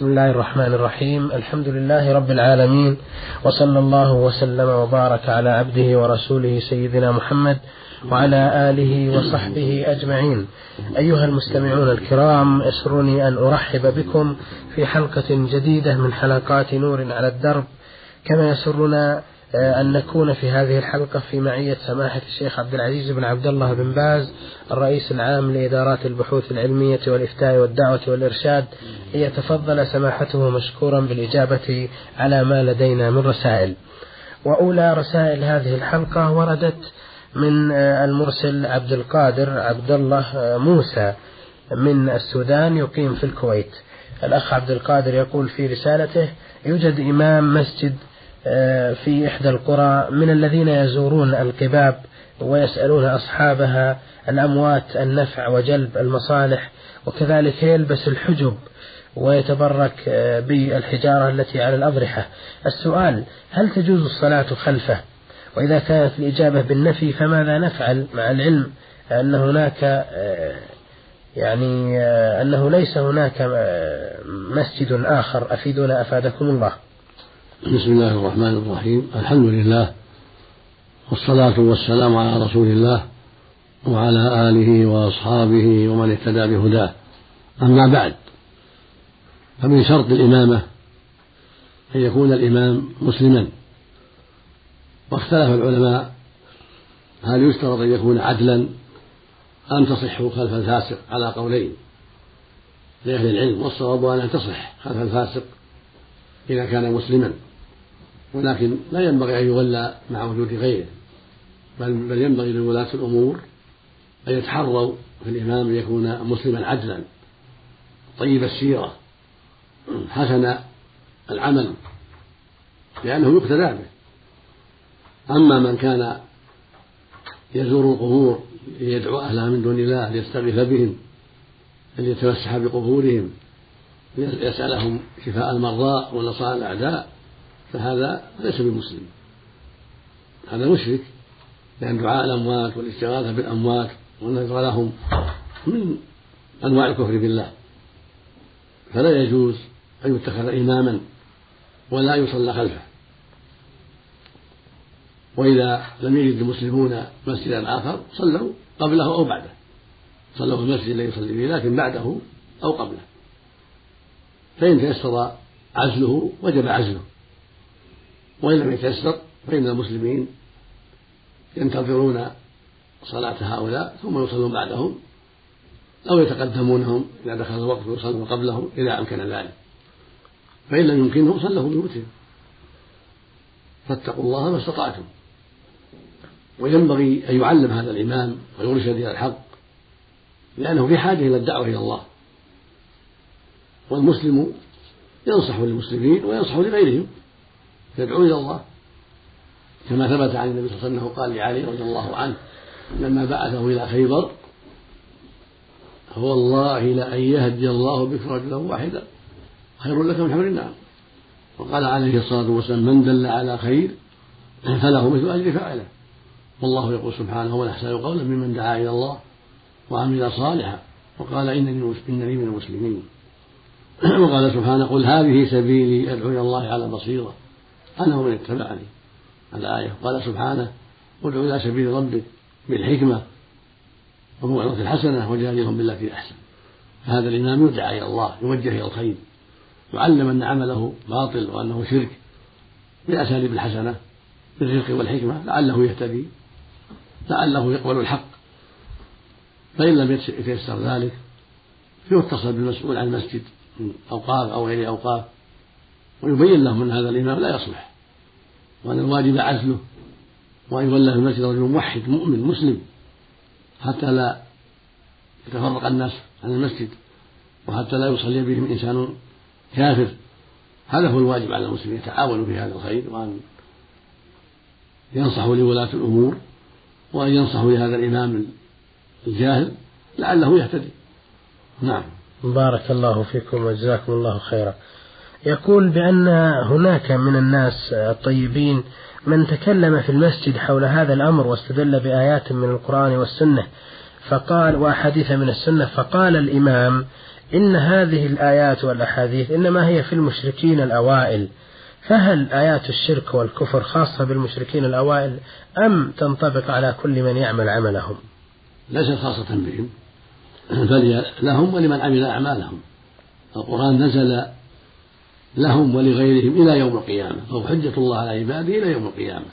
بسم الله الرحمن الرحيم. الحمد لله رب العالمين وصلى الله وسلم وبارك على عبده ورسوله سيدنا محمد وعلى آله وصحبه أجمعين. أيها المستمعون الكرام يسرني أن أرحب بكم في حلقة جديدة من حلقات نور على الدرب. كما يسرنا أن نكون في هذه الحلقة في معية سماحة الشيخ عبد العزيز بن عبد الله بن باز الرئيس العام لإدارات البحوث العلمية والإفتاء والدعوة والإرشاد ليتفضل سماحته مشكورا بالإجابة على ما لدينا من رسائل. وأولى رسائل هذه الحلقة وردت من آه، المرسل عبد القادر عبد الله آه، موسى من السودان يقيم في الكويت. الأخ عبد القادر يقول في رسالته يوجد إمام مسجد آه، في إحدى القرى من الذين يزورون القباب ويسألون أصحابها الأموات النفع وجلب المصالح وكذلك يلبس الحجب ويتبرك آه، بالحجارة التي على الأضرحة. السؤال هل تجوز الصلاة خلفه؟ وإذا كانت الإجابة بالنفي فماذا نفعل مع العلم أن هناك آه، يعني أنه ليس هناك مسجد آخر؟ أفيدنا أفادكم الله. بسم الله الرحمن الرحيم. الحمد لله والصلاة والسلام على رسول الله وعلى آله وأصحابه ومن اهتدى بهداه. أما بعد فمن شرط الإمامة أن يكون الإمام مسلما. واختلف العلماء هل يشترط أن يكون عدلا أم تصح خلف الفاسق على قولين. لأهل العلم والصواب أن تصح خلف الفاسق إذا كان مسلما. ولكن لا ينبغي أن يولى مع وجود غيره بل, بل ينبغي لولاة الأمور أن يتحروا في الإمام أن يكون مسلما عدلا طيب السيرة حسن العمل لأنه يقتدى به. أما من كان يزور القبور ليدعو أهلها من دون الله ليستغيث بهم ليتمسح بقبورهم ليسألهم شفاء المرضى ونصائح الأعداء فهذا ليس بمسلم. هذا مشرك لأن دعاء الأموات والاستغاثة بالأموات والنذر لهم من أنواع الكفر بالله. فلا يجوز أن يتخذ إماما ولا يصلى خلفه. وإذا لم يجد المسلمون مسجدا آخر صلوا قبله أو بعده. صلوا في المسجد الذي يصلي فيه لكن بعده أو قبله. فإن تيسر عزله وجب عزله. وإن لم يتيسر فإن المسلمين ينتظرون صلاة هؤلاء ثم يصلون بعدهم أو يتقدمونهم إذا دخل الوقت ويصلون قبلهم إذا أمكن ذلك. فإن لم يمكنهم صلوا بيوتهم. فاتقوا الله ما استطعتم. وينبغي أن يعلم هذا الإمام ويرشد إلى الحق لأنه في حاجة إلى الدعوة إلى الله. والمسلم ينصح للمسلمين وينصح لغيرهم. يدعو إلى الله. كما ثبت عن النبي صلى الله عليه وسلم أنه قال لعلي رضي الله عنه لما بعثه إلى خيبر والله لأن يهدي الله بك رجلا واحدا خير لك من حمر النعم وقال عليه الصلاة والسلام من دل على خير فله مثل أجر فاعله. والله يقول سبحانه ومن أحسن قولا ممن دعا إلى الله وعمل صالحا. وقال إنني إنني من المسلمين. وقال سبحانه قل هذه سبيلي أدعو إلى الله على بصيرة. أنا ومن اتبعني. الآية قال سبحانه ادع إلى سبيل ربك بالحكمة والموعظة الحسنة وجادلهم بالتي أحسن. فهذا الإمام يدعى إلى الله يوجه إلى الخير يعلم أن عمله باطل وأنه شرك بالأساليب الحسنة بالرزق والحكمة لعله يهتدي لعله يقبل الحق. فإن لم يتيسر ذلك فيتصل بالمسؤول عن المسجد من أوقاف أو غير أوقاف ويبين لهم أن هذا الإمام لا يصلح. وأن الواجب عزله وأن يولى في المسجد رجل موحد مؤمن مسلم حتى لا يتفرق الناس عن المسجد وحتى لا يصلي بهم إنسان كافر. هذا هو الواجب على المسلمين يتعاونوا في هذا الخير وأن ينصحوا لولاة الأمور وأن ينصحوا لهذا الإمام الجاهل لعله يهتدي. نعم. بارك الله فيكم وجزاكم الله خيرا. يقول بأن هناك من الناس الطيبين من تكلم في المسجد حول هذا الأمر واستدل بآيات من القرآن والسنة فقال وأحاديث من السنة فقال الإمام إن هذه الآيات والأحاديث إنما هي في المشركين الأوائل فهل آيات الشرك والكفر خاصة بالمشركين الأوائل أم تنطبق على كل من يعمل عملهم؟ ليست خاصة بهم بل لهم ولمن عمل أعمالهم. القرآن نزل لهم ولغيرهم إلى يوم القيامة فهو حجة الله على عباده إلى يوم القيامة.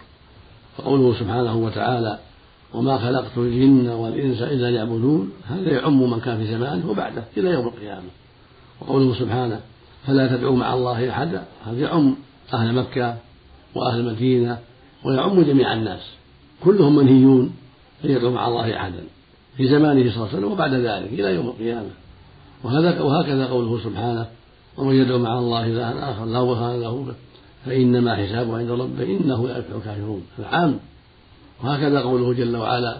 فقوله سبحانه وتعالى وما خلقت الجن والإنس إلا ليعبدون هذا يعم من كان في زمانه وبعده إلى يوم القيامة. وقوله سبحانه فلا تدعوا مع الله أحدا هذا يعم أهل مكة وأهل المدينة ويعم جميع الناس. كلهم منهيون أن يدعوا مع الله أحدا في زمانه صلى الله عليه وسلم وبعد ذلك إلى يوم القيامة. وهذا وهكذا قوله سبحانه ومن يدعو مع الله إلها آخر لا برهان له به فإنما حسابه عند ربه إنه لا يفلح الكافرون هذا عام وهكذا قوله جل وعلا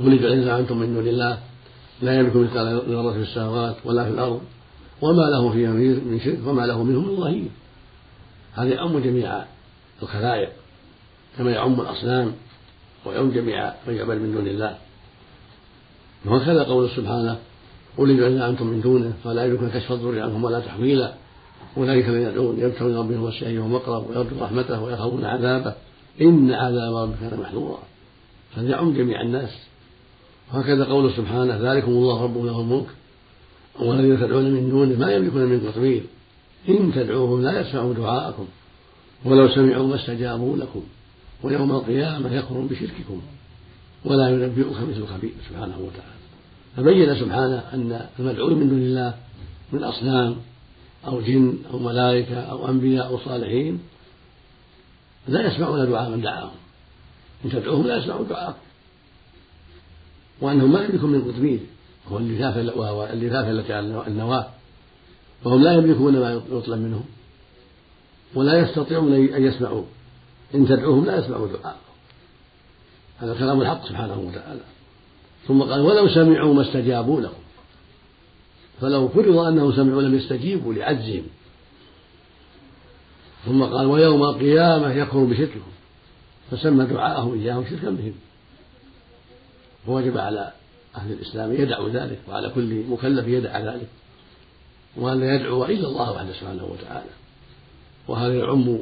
ولد إن زعمتم من دون الله لا يملك مثقال ذرة في السماوات ولا في الأرض وما له فيها من شرك وما له منهم من ظهير. هذا يعم جميع الخلائق كما يعم الأصنام ويعم جميع من يعبد من دون الله. وهكذا قول سبحانه قل إن أنتم من دونه فلا يملكون كشف الضر عنهم ولا تحويلا. أولئك الذين يدعون يبتغون ربهم وسع أيهم أقرب ويرجو رحمته ويخافون عذابه. إن عذاب ربك كان محذورا فليعم جميع الناس. وهكذا قول سبحانه ذلكم الله ربكم له الملك. والذين تدعون من دونه ما يملكون من قطمير إن تدعوهم لا يسمعوا دعاءكم. ولو سمعوا ما استجابوا لكم. ويوم القيامة يكفرون بشرككم. ولا ينبئك مثل خبير سبحانه وتعالى. فبين سبحانه أن المدعوين من دون الله من أصنام أو جن أو ملائكة أو أنبياء أو صالحين لا يسمعون دعاء من دعاهم. إن تدعوهم لا يسمعون دعاءكم وأنهم ما يملكون من قطمير وهو اللفاف وهو اللفاف التي على النواة. فهم لا يملكون ما يطلب منهم. ولا يستطيعون أن يسمعوا. إن تدعوهم لا يسمعوا دعاءكم هذا كلام الحق سبحانه وتعالى. ثم قال ولو سمعوا ما استجابوا لكم. فلو فرض أنهم سمعوا لم يستجيبوا لعجزهم. ثم قال ويوم القيامة يكفر بشركهم. فسمى دعاءهم إياهم شركا بهم. ووجب على أهل الإسلام يدعوا ذلك وعلى كل مكلف يدعى ذلك. وأن لا يدعو إلا الله وحده سبحانه وتعالى. وهذا يعم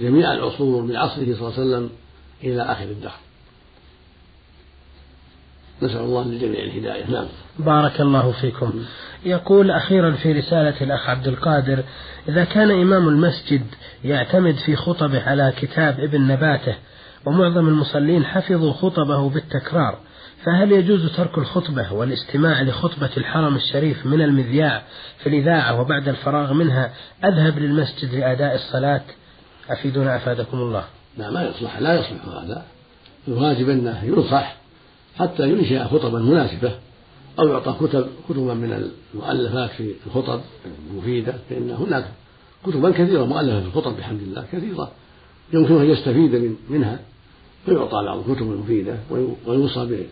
جميع العصور من عصره صلى الله عليه وسلم إلى آخر الدهر. نسأل الله للجميع الهداية. نعم. بارك الله فيكم. يقول أخيرا في رسالة الأخ عبد القادر إذا كان إمام المسجد يعتمد في خطبه على كتاب ابن نباته ومعظم المصلين حفظوا خطبه بالتكرار فهل يجوز ترك الخطبة والاستماع لخطبة الحرم الشريف من المذياع في الإذاعة وبعد الفراغ منها أذهب للمسجد لأداء الصلاة؟ أفيدنا أفادكم الله. لا ما يصلح لا يصلح هذا. الواجب أنه ينصح حتى ينشئ خطبا مناسبة أو يعطى كتب كتبا من المؤلفات في الخطب المفيدة فإن هناك كتبا كثيرة مؤلفة في الخطب بحمد الله كثيرة يمكن أن يستفيد من منها فيعطى بعض الكتب المفيدة ويوصى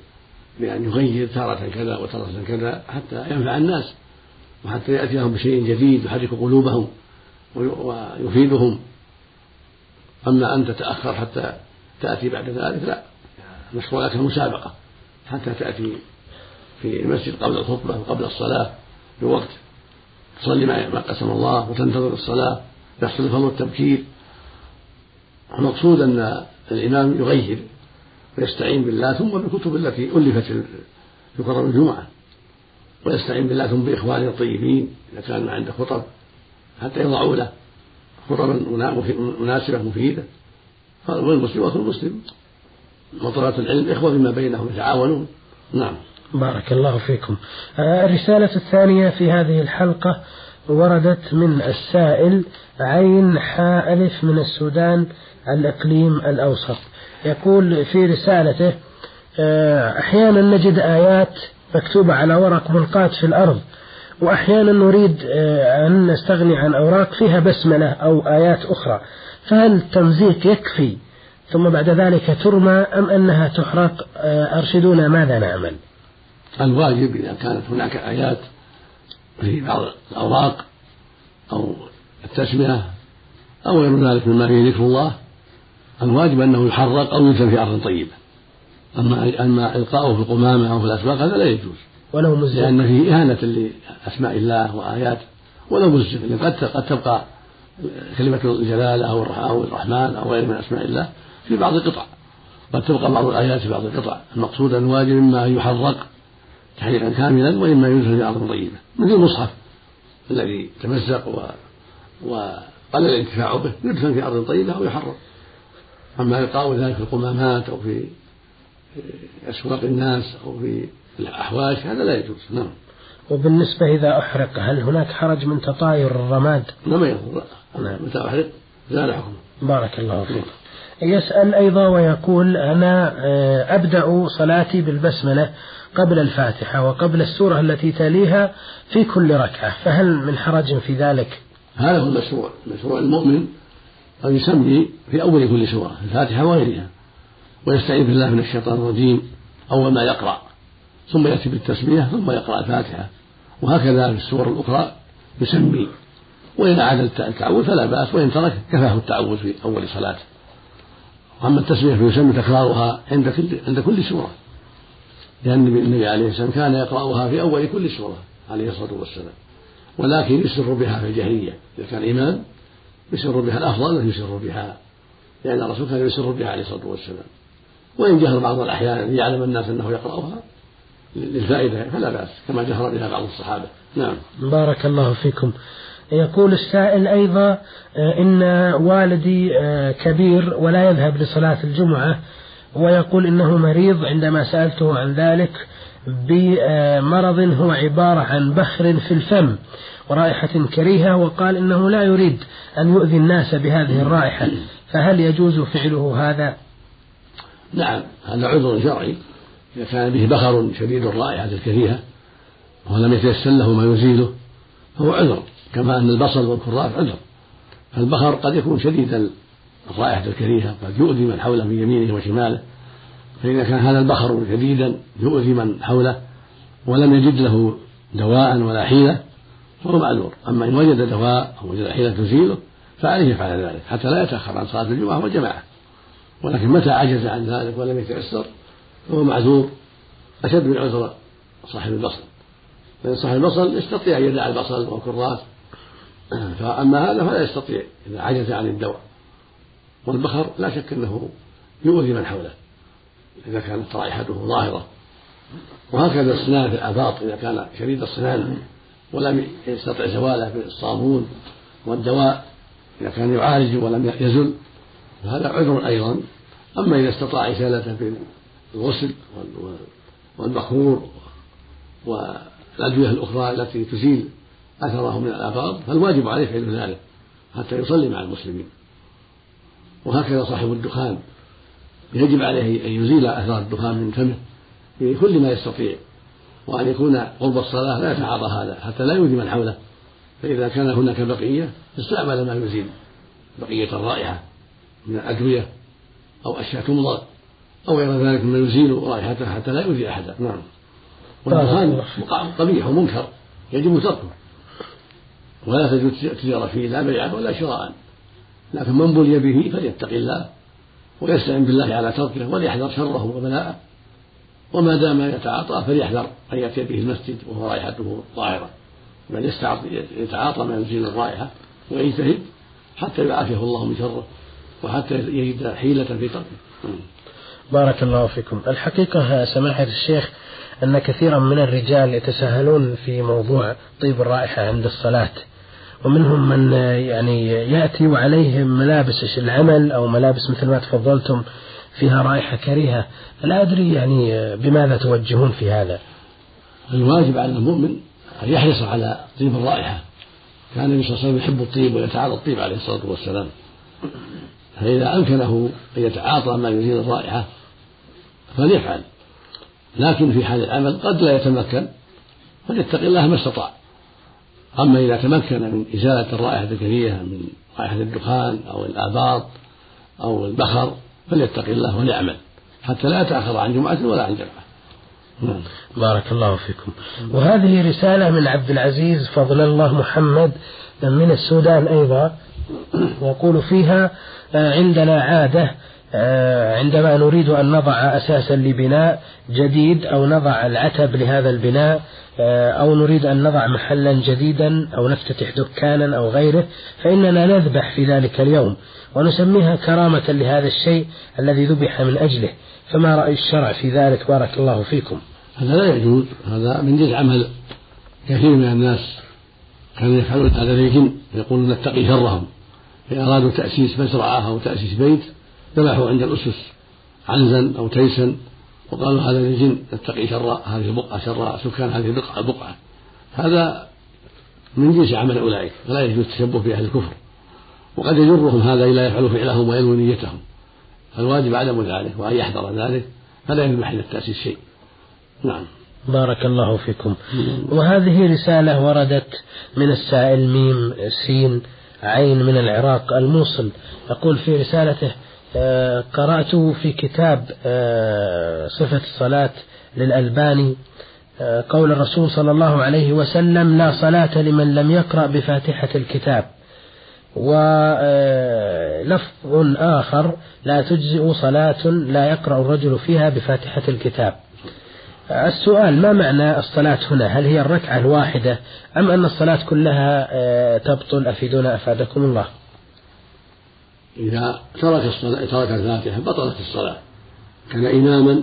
بأن يغير تارة كذا وتارة كذا حتى ينفع الناس وحتى يأتي لهم بشيء جديد يحرك قلوبهم ويفيدهم. أما أن تتأخر حتى تأتي بعد ذلك لا مشروع لك المسابقة حتى تأتي في المسجد قبل الخطبة وقبل الصلاة بوقت. تصلي ما قسم الله وتنتظر الصلاة يحصل فضل التبكير. المقصود أن الإمام يغير ويستعين بالله ثم بالكتب التي ألفت في خطب الجمعة. ويستعين بالله ثم بإخوانه الطيبين إذا كان عنده خطب حتى يضعوا له خطبا مناسبة مفيدة. والمسلم وأخو المسلم وطلبة العلم إخوة فيما بينهم يتعاونون نعم. بارك الله فيكم. آه، الرسالة الثانية في هذه الحلقة وردت من السائل عين حاء ألف من السودان الإقليم الأوسط. يقول في رسالته آه، أحيانا نجد آيات مكتوبة على ورق ملقاة في الأرض وأحيانا نريد آه، أن نستغني عن أوراق فيها بسملة أو آيات أخرى. فهل التمزيق يكفي ثم بعد ذلك ترمى أم أنها تحرق؟ آه، أرشدونا ماذا نعمل الواجب إذا كانت هناك آيات في بعض الأوراق أو التسمية أو غير ذلك مما فيه ذكر الله الواجب أنه يحرق أو يدفن في أرض طيبة. أما أما إلقاؤه في القمامة أو في الأسواق هذا لا يجوز. ولو مزق لأن فيه إهانة لأسماء الله وآياته ولو مزق قد قد تبقى كلمة الجلالة أو الرحمن أو غير من أسماء الله. في بعض القطع. قد تبقى بعض الآيات في بعض القطع. المقصود أن الواجب إما أن يحرق تحريقا كاملا وإما يدخل في أرض طيبة. مثل المصحف الذي تمزق و... وقل الانتفاع به يدفن في أرض طيبة أو يحرق أما إلقاء ذلك في القمامات أو في أسواق الناس أو في الأحواش هذا لا يجوز. نعم. وبالنسبة إذا أحرق هل هناك حرج من تطاير الرماد؟ لا ما يضر نعم. متى أحرق؟ زال حكمه. بارك الله فيك. يسأل أيضا ويقول أنا آه، أبدأ صلاتي بالبسملة قبل الفاتحة وقبل السورة التي تليها في كل ركعة فهل من حرج في ذلك؟ هذا هو المشروع. مشروع المؤمن أن يسمي في أول كل سورة الفاتحة وغيرها ويستعيذ بالله من الشيطان الرجيم أول ما يقرأ ثم يأتي بالتسمية ثم يقرأ الفاتحة وهكذا في السور الأخرى يسمي. وإن أعاد التعوذ فلا بأس وإن ترك كفاه التعوذ في أول صلاته. وأما التسمية فيسمى تكرارها عند كل عند كل سورة. لأن النبي عليه السلام كان يقرأها في أول كل سورة عليه الصلاة والسلام. ولكن يسر بها في الجاهلية. إذا كان إمام يسر بها الأفضل أن يسر بها. لأن الرسول كان يسر بها عليه الصلاة والسلام. وإن جهر بعض الأحيان ليعلم الناس أنه يقرأها للفائدة فلا بأس كما جهر بها بعض الصحابة. نعم. بارك الله فيكم. يقول السائل أيضا آه، إن والدي آه، كبير ولا يذهب لصلاة الجمعة ويقول إنه مريض عندما سألته عن ذلك بمرض هو عبارة عن بخر في الفم ورائحة كريهة وقال إنه لا يريد أن يؤذي الناس بهذه الرائحة. فهل يجوز فعله هذا؟ نعم هذا عذر شرعي. إذا كان به بخر شديد الرائحة الكريهة ولم يتيسر له ما يزيله فهو عذر. كما أن البصل والكراث عذر. فالبخر قد يكون شديد الرائحة الكريهة قد يؤذي من حوله من يمينه وشماله. فإذا كان هذا البخر شديدا يؤذي من حوله ولم يجد له دواء ولا حيلة فهو معذور. أما إن وجد دواء أو وجد حيلة تزيله فعليه يفعل ذلك. حتى لا يتأخر عن صلاة الجمعة والجماعة ولكن متى عجز عن ذلك ولم يتيسر فهو معذور. أشد من عذر صاحب البصل لأن صاحب البصل يستطيع أن يدع البصل والكراث فأما هذا فلا يستطيع إذا عجز عن الدواء. والبخر لا شك أنه يؤذي من حوله إذا كانت رائحته ظاهرة. وهكذا السنان في الآفاق إذا كان شديد السنان ولم يستطع زواله بالصابون والدواء إذا كان يعالج ولم يزل فهذا عذر أيضا. أما إذا استطاع إزالته بالغسل والبخور والأدوية الأخرى التي تزيل أثره من الآفاق فالواجب عليه فعل ذلك حتى يصلي مع المسلمين. وهكذا صاحب الدخان يجب عليه أن يزيل أثر الدخان من فمه في كل ما يستطيع وأن يكون قرب الصلاة لا يتعاطى هذا حتى لا يؤذي من حوله فإذا كان هناك بقية استعمل ما يزيل بقية الرائحة من الأدوية أو أشياء تمضغ أو غير ذلك مما يزيل رائحته حتى لا يؤذي أحدا. نعم. والدخان قبيح ومنكر يجب تركه. ولا تجوز التجارة فيه لا بيعا ولا شراء. لكن من بلي به فليتق الله ويستعن بالله على تركه وليحذر شره وبلاءه. وما دام يتعاطى فليحذر أن يأتي به المسجد وهو رائحته ظاهرة بل يتعاطى ما يزيل الرائحة ويجتهد حتى يعافيه الله من شره وحتى يجد حيلة في تركه. بارك الله فيكم. الحقيقة سماحة الشيخ أن كثيرا من الرجال يتساهلون في موضوع طيب الرائحة عند الصلاة. ومنهم من يعني يأتي وعليه ملابس العمل أو ملابس مثل ما تفضلتم فيها رائحة كريهة. فلا أدري يعني بماذا توجهون في هذا. الواجب على المؤمن أن يحرص على طيب الرائحة. كان النبي صلى الله عليه وسلم يحب الطيب ويتعاطى الطيب عليه الصلاة والسلام. فإذا أمكنه أن يتعاطى ما يزيل الرائحة فليفعل. لكن في حال العمل قد لا يتمكن فليتق الله ما استطاع. أما إذا تمكن من إزالة الرائحة الكريهة من رائحة الدخان أو الآباط أو البخر فليتق الله وليعمل. حتى لا يتأخر عن جمعة ولا عن جمعة. نعم. بارك الله فيكم. وهذه رسالة من عبد العزيز فضل الله محمد من السودان أيضا يقول فيها عندنا عادة آه، عندما نريد أن نضع أساسا لبناء جديد أو نضع العتب لهذا البناء آه، أو نريد أن نضع محلا جديدا أو نفتتح دكانا أو غيره فإننا نذبح في ذلك اليوم ونسميها كرامة لهذا الشيء الذي ذبح من أجله. فما رأي الشرع في ذلك؟ بارك الله فيكم. هذا لا يجوز. هذا من جنس عمل. كثير من الناس كانوا يفعلون هذا للجن يقولون نتقي شرهم. إن أرادوا تأسيس مزرعة أو تأسيس بيت ذبحوا عند الأسس عنزا أو تيسا. وقالوا هذا للجن نتقي شر هذه البقعة شر سكان هذه البقعة بقعة هذا من جنس عمل أولئك فلا يجوز التشبه بأهل الكفر. وقد يجرهم هذا إلى يفعلوا فعلهم وينوي نيتهم. فالواجب عدم ذلك وأن يحذر ذلك فلا يذبح إلى التأسيس شيء. نعم. بارك الله فيكم. وهذه رسالة وردت من السائل ميم سين عين من العراق الموصل يقول في رسالته آه، قرأت في كتاب آه، صفة الصلاة للألباني آه، قول الرسول صلى الله عليه وسلم لا صلاة لمن لم يقرأ بفاتحة الكتاب. ولفظ آخر لا تجزئ صلاة لا يقرأ الرجل فيها بفاتحة الكتاب. السؤال ما معنى الصلاة هنا؟ هل هي الركعة الواحدة أم أن الصلاة كلها تبطل؟ أفيدونا أفادكم الله. إذا ترك الصلاة ترك الفاتحة بطلت الصلاة. كان إماما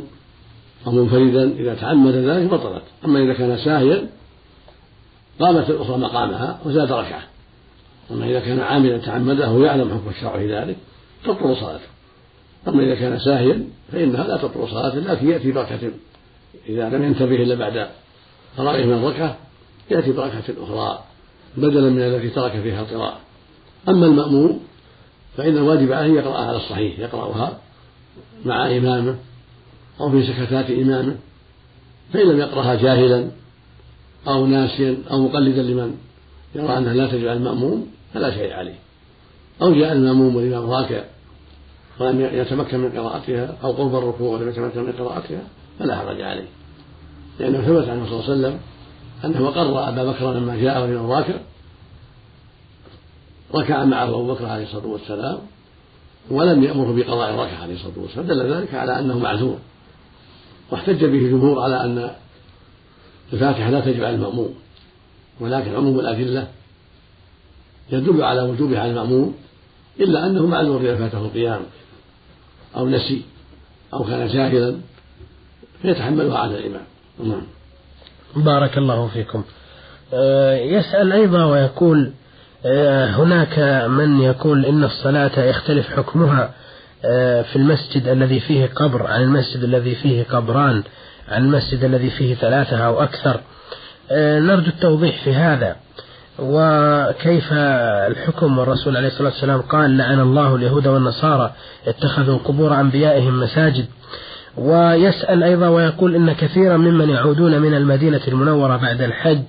أو منفردا إذا تعمد ذلك بطلت. أما إذا كان ساهيا قامت الأخرى مقامها وزاد ركعة. أما إذا كان عاملا تعمده ويعلم حكم الشرع في ذلك تبطل صلاته. أما إذا كان ساهيا فإنها لا تبطل صلاته لكن يأتي بركة. إذا لم ينتبه إلا بعد فرائه من الركعة يأتي بركة أخرى بدلا من التي ترك فيها القراءة. أما المأموم فإن الواجب عليه يقرأها على الصحيح يقرأها مع إمامه أو في سكتات إمامه فإن لم يقرأها جاهلا أو ناسيا أو مقلدا لمن يرى أنها لا تجب على المأموم فلا شيء عليه. أو جاء المأموم والإمام راكع ولم يتمكن من قراءتها أو قرب الركوع ولم يتمكن من قراءتها فلا حرج عليه. لأنه ثبت عنه صلى الله عليه وسلم أنه قرأ أبا بكر لما جاء والإمام راكع ركع معه أبو بكر عليه الصلاة والسلام ولم يأمره بقضاء الركعة عليه الصلاة والسلام دل ذلك على أنه معذور. واحتج به الجمهور على أن الفاتحة لا تجب على المأموم ولكن عموم الأدلة يدل على وجوبها على المأموم إلا أنه معذور إذا فاته القيام أو نسي أو كان جاهلا فيتحملها على الإمام. نعم. بارك الله فيكم. آه، يسأل أيضا ويقول هناك من يقول إن الصلاة يختلف حكمها آه، في المسجد الذي فيه قبر عن المسجد الذي فيه قبران عن المسجد الذي فيه ثلاثة أو أكثر. آه، نرجو التوضيح في هذا. وكيف الحكم؟ والرسول عليه الصلاة والسلام قال لعن الله اليهود والنصارى اتخذوا قبور أنبيائهم مساجد ويسأل أيضا ويقول إن كثيرا ممن يعودون من المدينة المنورة بعد الحج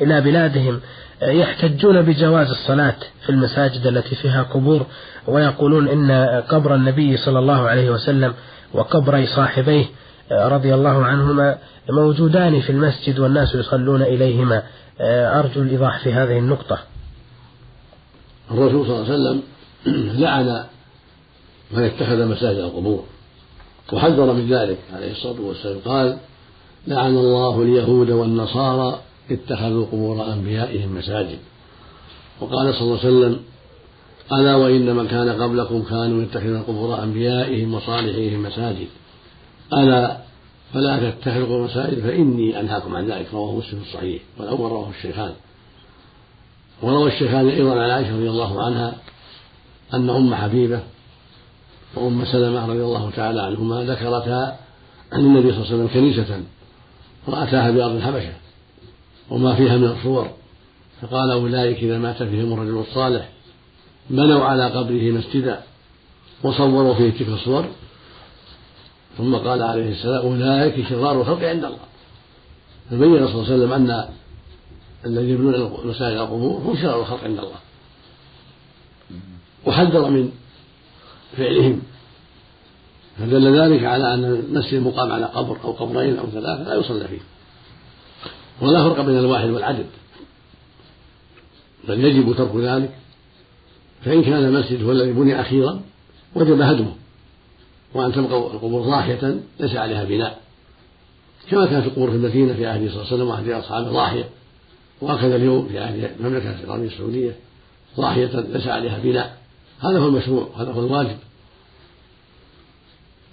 إلى بلادهم يحتجون بجواز الصلاة في المساجد التي فيها قبور ويقولون إن قبر النبي صلى الله عليه وسلم وقبري صاحبيه رضي الله عنهما موجودان في المسجد والناس يصلون إليهما. أرجو الإيضاح في هذه النقطة. الرسول صلى الله عليه وسلم لعن من اتخذ مساجد القبور وحذر من ذلك عليه الصلاة والسلام. قال لعن الله اليهود والنصارى اتخذوا قبور أنبيائهم مساجد. وقال صلى الله عليه وسلم ألا وإن من كان قبلكم كانوا يتخذون قبور أنبيائهم وصالحيهم مساجد. ألا فلا تتخذوا مساجد فإني أنهاكم عن ذلك. رواه مسلم الصحيح والأول رواه الشيخان. وروى الشيخان أيضا عن عائشة رضي الله عنها أن أم حبيبة وأم سلمة رضي الله تعالى عنهما ذكرتا عن النبي صلى الله عليه وسلم كنيسة رأتاها بأرض الحبشة. وما فيها من الصور. فقال أولئك إذا مات فيهم الرجل الصالح. بنوا على قبره مسجدا وصوروا فيه تلك الصور. ثم قال عليه السلام أولئك شرار الخلق عند الله. فبين صلى الله عليه وسلم أن الذين يبنون مساجد القبور هم شرار الخلق عند الله. وحذر من فعلهم. فدل ذلك على أن المسجد المقام على قبر أو قبرين أو ثلاثة لا يصلى فيه. ولا فرق بين الواحد والعدد. بل يجب ترك ذلك. فإن كان المسجد هو الذي بني أخيرا وجب هدمه. وأن تبقى القبور ضاحية ليس عليها بناء. كما كانت القبور في المدينة في عهد صلى الله عليه وسلم وعهد أصحابه ضاحية. وهكذا اليوم في عهد المملكة العربية السعودية ضاحية ليس عليها بناء. هذا هو المشروع هذا هو الواجب.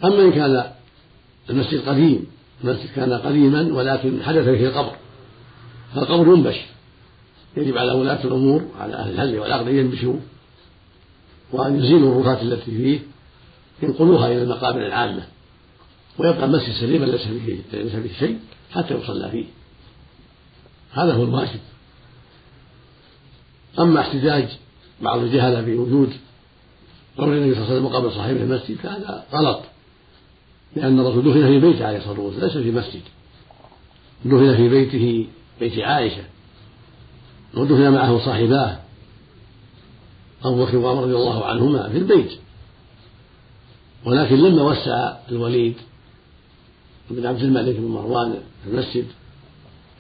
أما إن كان المسجد قديم المسجد كان قديما ولكن حدث فيه القبر. فالقبر ينبش يجب على ولاة الأمور على أهل الهل والعقد أن ينبشوا وأن يزيلوا الرفات التي فيه ينقلوها إلى المقابر العامة ويبقى المسجد سليما ليس فيه ليس فيه شيء حتى يصلى فيه. هذا هو الواجب. أما احتجاج بعض الجهلة بوجود قول النبي صلى الله عليه وسلم مقابر صاحبه المسجد فهذا غلط. لأن الرسول دفن في بيته عليه الصلاة والسلام ليس في مسجد. دفن في بيته بيت عائشة. ودفن معه صاحباه. أبو بكر وعمر رضي الله عنهما في البيت. ولكن لما وسع الوليد بن عبد الملك بن مروان في المسجد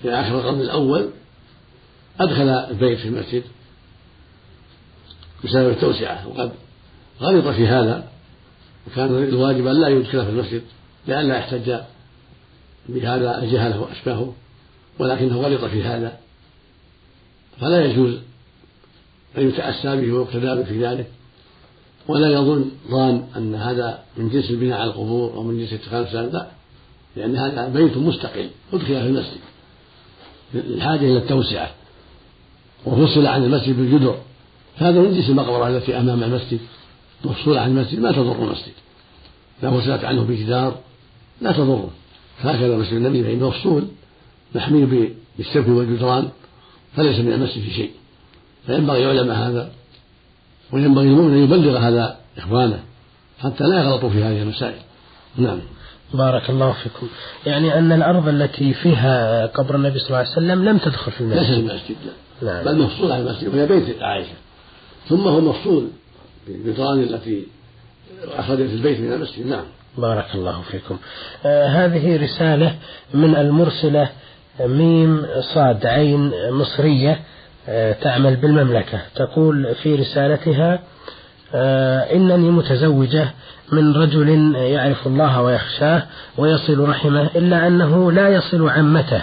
في آخر القرن الأول أدخل البيت في المسجد بسبب التوسعة. وقد غلط في هذا. وكان الواجب أن لا يدخل في المسجد لئلا يحتج بهذا الجهلة وأشباهه. ولكنه غلط في هذا. فلا يجوز أن يتأسى به ويقتدى به في ذلك. ولا يظن ظان أن هذا من جنس البناء على القبور أو من جنس اتخاذ لا لأن هذا بيت مستقل. أدخل في المسجد. للحاجة إلى التوسعة. وفصل عن المسجد بالجدر. هذا من جنس المقبرة التي أمام المسجد. مفصولة عن المسجد ما تضر المسجد. لا فصلت عنه بجدار لا تضره. هكذا مسجد النبي فإنه مفصول. محمي بالسقف والجدران فليس من المسجد في شيء. فينبغي يعلم هذا وينبغي المؤمن أن يبلغ هذا إخوانه حتى لا يغلطوا في هذه المسائل. نعم. بارك الله فيكم. يعني أن الأرض التي فيها قبر النبي صلى الله عليه وسلم لم تدخل في المسجد. ليس المسجد نعم. بل مفصول عن المسجد وهي بيت عائشة. ثم هو مفصول بالجدران التي أخرجت البيت من المسجد. نعم. بارك الله فيكم. آه هذه رسالة من المرسلة ميم صاد عين مصرية آه تعمل بالمملكة. تقول في رسالتها آه إنني متزوجة من رجل يعرف الله ويخشاه ويصل رحمه إلا أنه لا يصل عمته.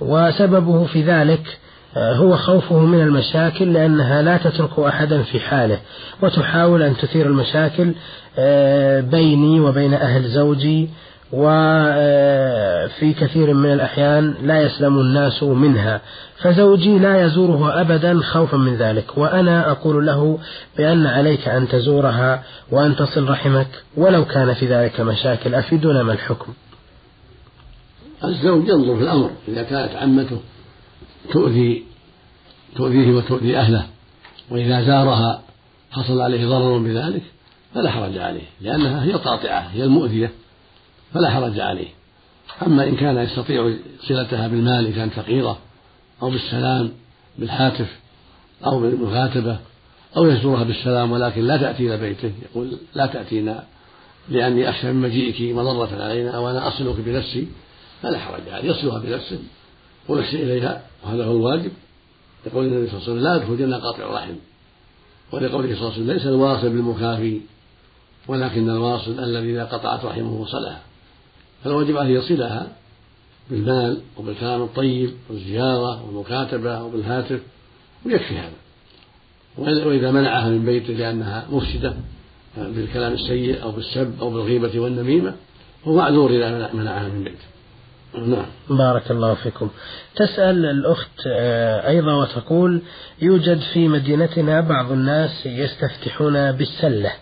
وسببه في ذلك آه، هو خوفه من المشاكل لأنها لا تترك أحدا في حاله. وتحاول أن تثير المشاكل بيني وبين أهل زوجي وفي كثير من الأحيان لا يسلم الناس منها فزوجي لا يزوره أبدا خوفا من ذلك وأنا أقول له بأن عليك أن تزورها وأن تصل رحمك ولو كان في ذلك مشاكل أفيدنا ما الحكم؟ الزوج ينظر في الأمر إذا كانت عمته تؤذي تؤذيه وتؤذي أهله وإذا زارها حصل عليه ضرر بذلك فلا حرج عليه لأنها هي القاطعة هي المؤذية. فلا حرج عليه. أما إن كان يستطيع صلتها بالمال إن كانت فقيرة أو بالسلام بالهاتف أو بالمكاتبة أو يزورها بالسلام ولكن لا تأتي إلى بيته يقول لا تأتينا لأني أخشى من مجيئك مضرة علينا وأنا أصلك بنفسي فلا حرج عليه يصلها بنفسه ويحسن إليها وهذا هو الواجب. يقول النبي صلى الله عليه وسلم لا يدخل الجنة قاطع الرحم. ولقوله صلى الله عليه وسلم ليس الواصل بالمكافي ولكن الواصل الذي إذا قطعت رحمه وصلها فالواجب عليه يصلها بالمال وبالكلام الطيب والزيارة والمكاتبة وبالهاتف ويكفي هذا. وإذا منعها من بيته لأنها مفسدة بالكلام السيء أو بالسب أو بالغيبة والنميمة هو معذور إذا منعها من بيته. نعم. بارك الله فيكم. تسأل الأخت آه، أيضا وتقول يوجد في مدينتنا بعض الناس يستفتحون بالسلة.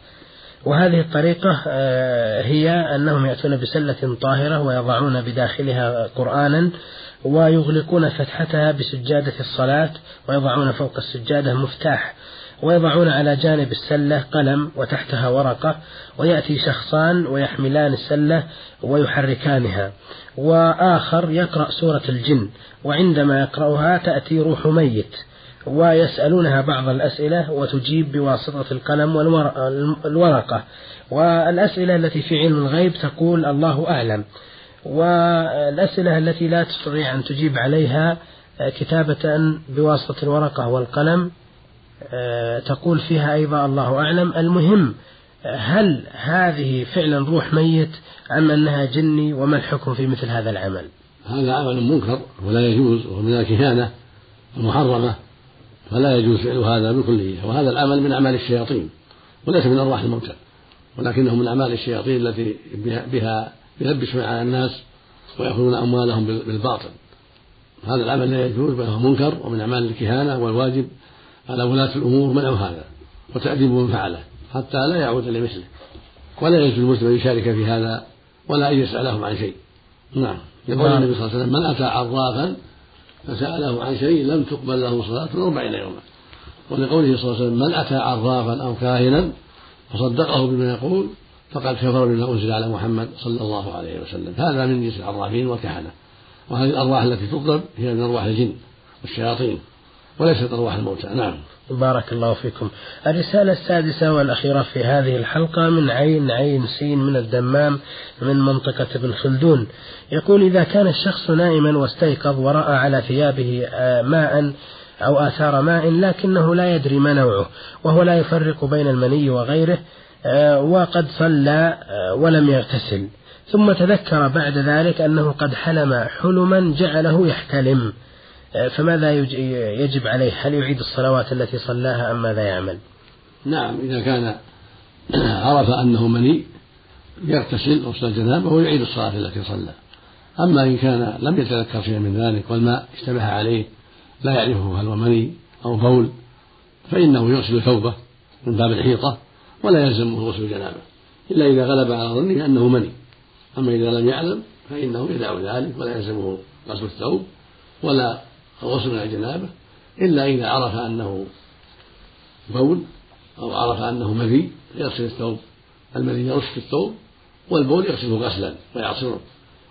وهذه الطريقة آه، هي أنهم يأتون بسلة طاهرة ويضعون بداخلها قرآنا ويغلقون فتحتها بسجادة الصلاة ويضعون فوق السجادة مفتاح ويضعون على جانب السلة قلم وتحتها ورقة ويأتي شخصان ويحملان السلة ويحركانها. وآخر يقرأ سورة الجن وعندما يقرأها تأتي روح ميت. ويسألونها بعض الأسئلة وتجيب بواسطة القلم والورقة والأسئلة التي في علم الغيب تقول الله أعلم. والأسئلة التي لا تستطيع أن تجيب عليها كتابة بواسطة الورقة والقلم تقول فيها أيضا الله أعلم. المهم هل هذه فعلا روح ميت أم أنها جني وما الحكم في مثل هذا العمل؟ هذا عمل منكر ولا يجوز وهو من الكهانة المحرمة فلا يجوز فعل هذا بالكلية وهذا العمل من أعمال الشياطين وليس من أرواح الموتى ولكنه من أعمال الشياطين التي بها يلبس على الناس ويأخذون أموالهم بالباطل. هذا العمل لا يجوز بل هو منكر ومن أعمال الكهانة والواجب على ولاة الأمور منع هذا وتأديب من فعله حتى لا يعود لمثله. ولا يجوز المسلم أن يشارك في هذا ولا أن يسألهم عن شيء. نعم. يقول. النبي صلى الله عليه وسلم من أتى عرافا فسأله عن شيء لم تقبل له صلاة أربعين يوما ولقوله صلى الله عليه وسلم من أتى عرافا أو كاهنا فصدقه بما يقول فقد كفر بما أنزل على محمد صلى الله عليه وسلم. هذا من جنس العرافين والكهنة. وهذه الأرواح التي تطلب هي من أرواح الجن والشياطين. وليست أرواح الموتى. نعم. بارك الله فيكم. الرسالة السادسة والأخيرة في هذه الحلقة من عين عين سين من الدمام من منطقة ابن خلدون. يقول إذا كان الشخص نائما واستيقظ ورأى على ثيابه آه، ماء أو آثار ماء لكنه لا يدري ما نوعه وهو لا يفرق بين المني وغيره آه، وقد صلى آه، ولم يغتسل. ثم تذكر بعد ذلك أنه قد حلم حلما جعله يحتلم. فماذا يجب عليه؟ هل يعيد الصلوات التي صلاها أم ماذا يعمل؟ نعم إذا كان عرف أنه مني يغتسل صلى جنابه ويعيد الصلاة التي صلى. أما إن كان لم يتذكر شيئا من ذلك والماء اشتبه عليه لا يعرفه هل هو مني أو بول فإنه يغسل ثوبه من باب الحيطة ولا يلزمه غسل جنابه إلا إذا غلب على ظنه أنه مني أما إذا لم يعلم فإنه يدع ذلك ولا يلزمه غسل الثوب ولا الغسل من الجنابة إلا إذا عرف أنه بول أو عرف أنه مذي يغسل الثوب المذي يرش في الثوب والبول يغسله غسلا ويعصره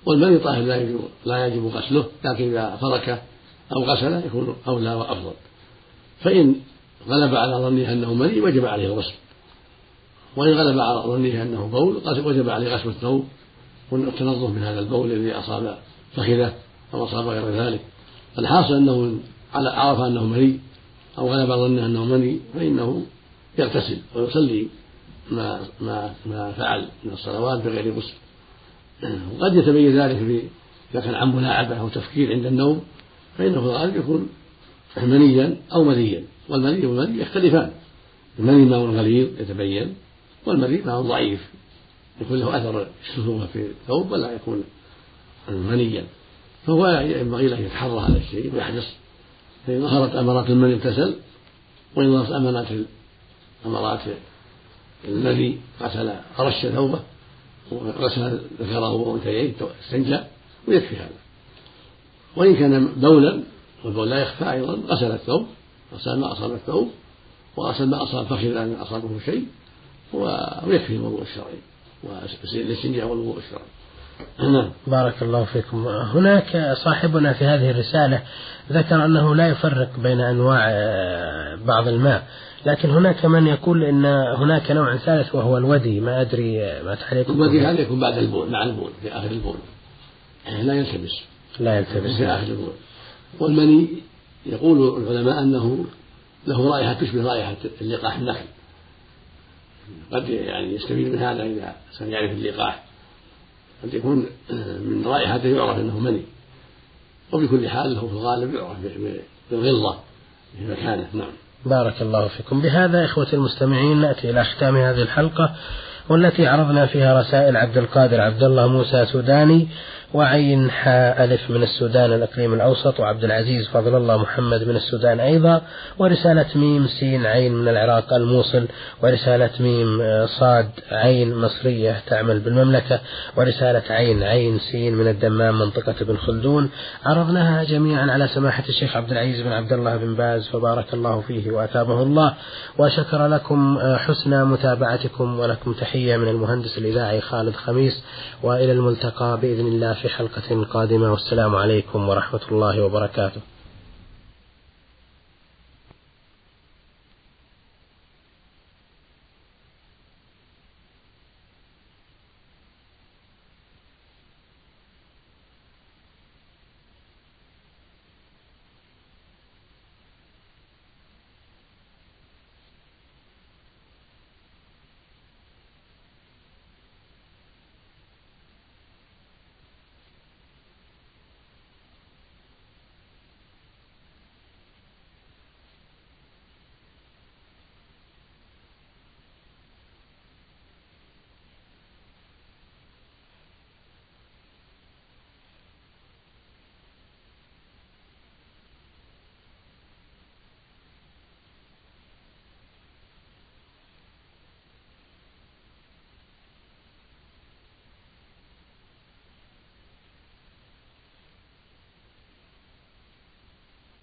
والمذي طاهر لا يجب لا يجب غسله لكن إذا فركه أو غسله يكون أولى وأفضل. فإن غلب على ظنه أنه مني وجب عليه الغسل. وإن غلب على ظنه أنه بول وجب عليه غسل الثوب والتنظف من هذا البول الذي أصاب فخذه أو أصاب غير ذلك. الحاصل أنه عرف أنه مني أو غلب ظنه أنه مني فإنه يغتسل ويصلي ما ما ما فعل من الصلوات بغير غسل. وقد يتبين ذلك إذا كان عن ملاعبة أو تفكير عند النوم فإنه في الغالب يكون منيا أو مذيا والمني والمني يختلفان. المني ماء غليظ يتبين والمني ماء ضعيف يكون له أثر الشذوذ في الثوب ولا يكون منيا. فهو ينبغي له يتحرى هذا الشيء ويحرص. فإن ظهرت أمارات المني اغتسل وإن ظهرت أمارات أمارات المني غسل رش ثوبه وغسل ذكره وانثييه استنجى ويكفي هذا. وإن كان بولا والبول لا يخفى أيضا غسل الثوب غسل ما أصاب الثوب وغسل ما أصاب فخذ أن أصابه شيء ويكفي الوضوء الشرعي والاستنجاء والوضوء الشرعي. نعم. بارك الله فيكم. هناك صاحبنا في هذه الرسالة ذكر أنه لا يفرق بين أنواع آه، بعض الماء لكن هناك من يقول إن هناك نوع ثالث وهو الودي. ما أدري آه، ما تعليق الودي هذا يكون بعد البول مع البول في آخر البول. يعني لا يلتبس. لا يلتبس. في آخر البول. والمني يقول العلماء أنه له رائحة تشبه رائحة اللقاح النخل. قد يعني يستفيد من هذا إذا يعرف اللقاح. قد يكون من رائحته يعرف أنه مني. وبكل حال له في الغالب يعرف بالغلظه في مكانه. نعم. بارك الله فيكم. بهذا إخوة المستمعين نأتي إلى ختام هذه الحلقة والتي عرضنا فيها رسائل عبد القادر عبد الله موسى سوداني وعين حاء ألف من السودان الإقليم الأوسط وعبد العزيز فضل الله محمد من السودان أيضا ورسالة ميم سين عين من العراق الموصل ورسالة ميم آه، صاد عين مصرية تعمل بالمملكة ورسالة عين عين سين من الدمام منطقة ابن خلدون. عرضناها جميعا على سماحة الشيخ عبد العزيز بن عبد الله بن باز فبارك الله فيه وأثابه الله. وشكر لكم آه، حسن متابعتكم ولكم تحية من المهندس الإذاعي خالد خميس وإلى الملتقى بإذن الله في حلقة قادمة والسلام عليكم ورحمة الله وبركاته.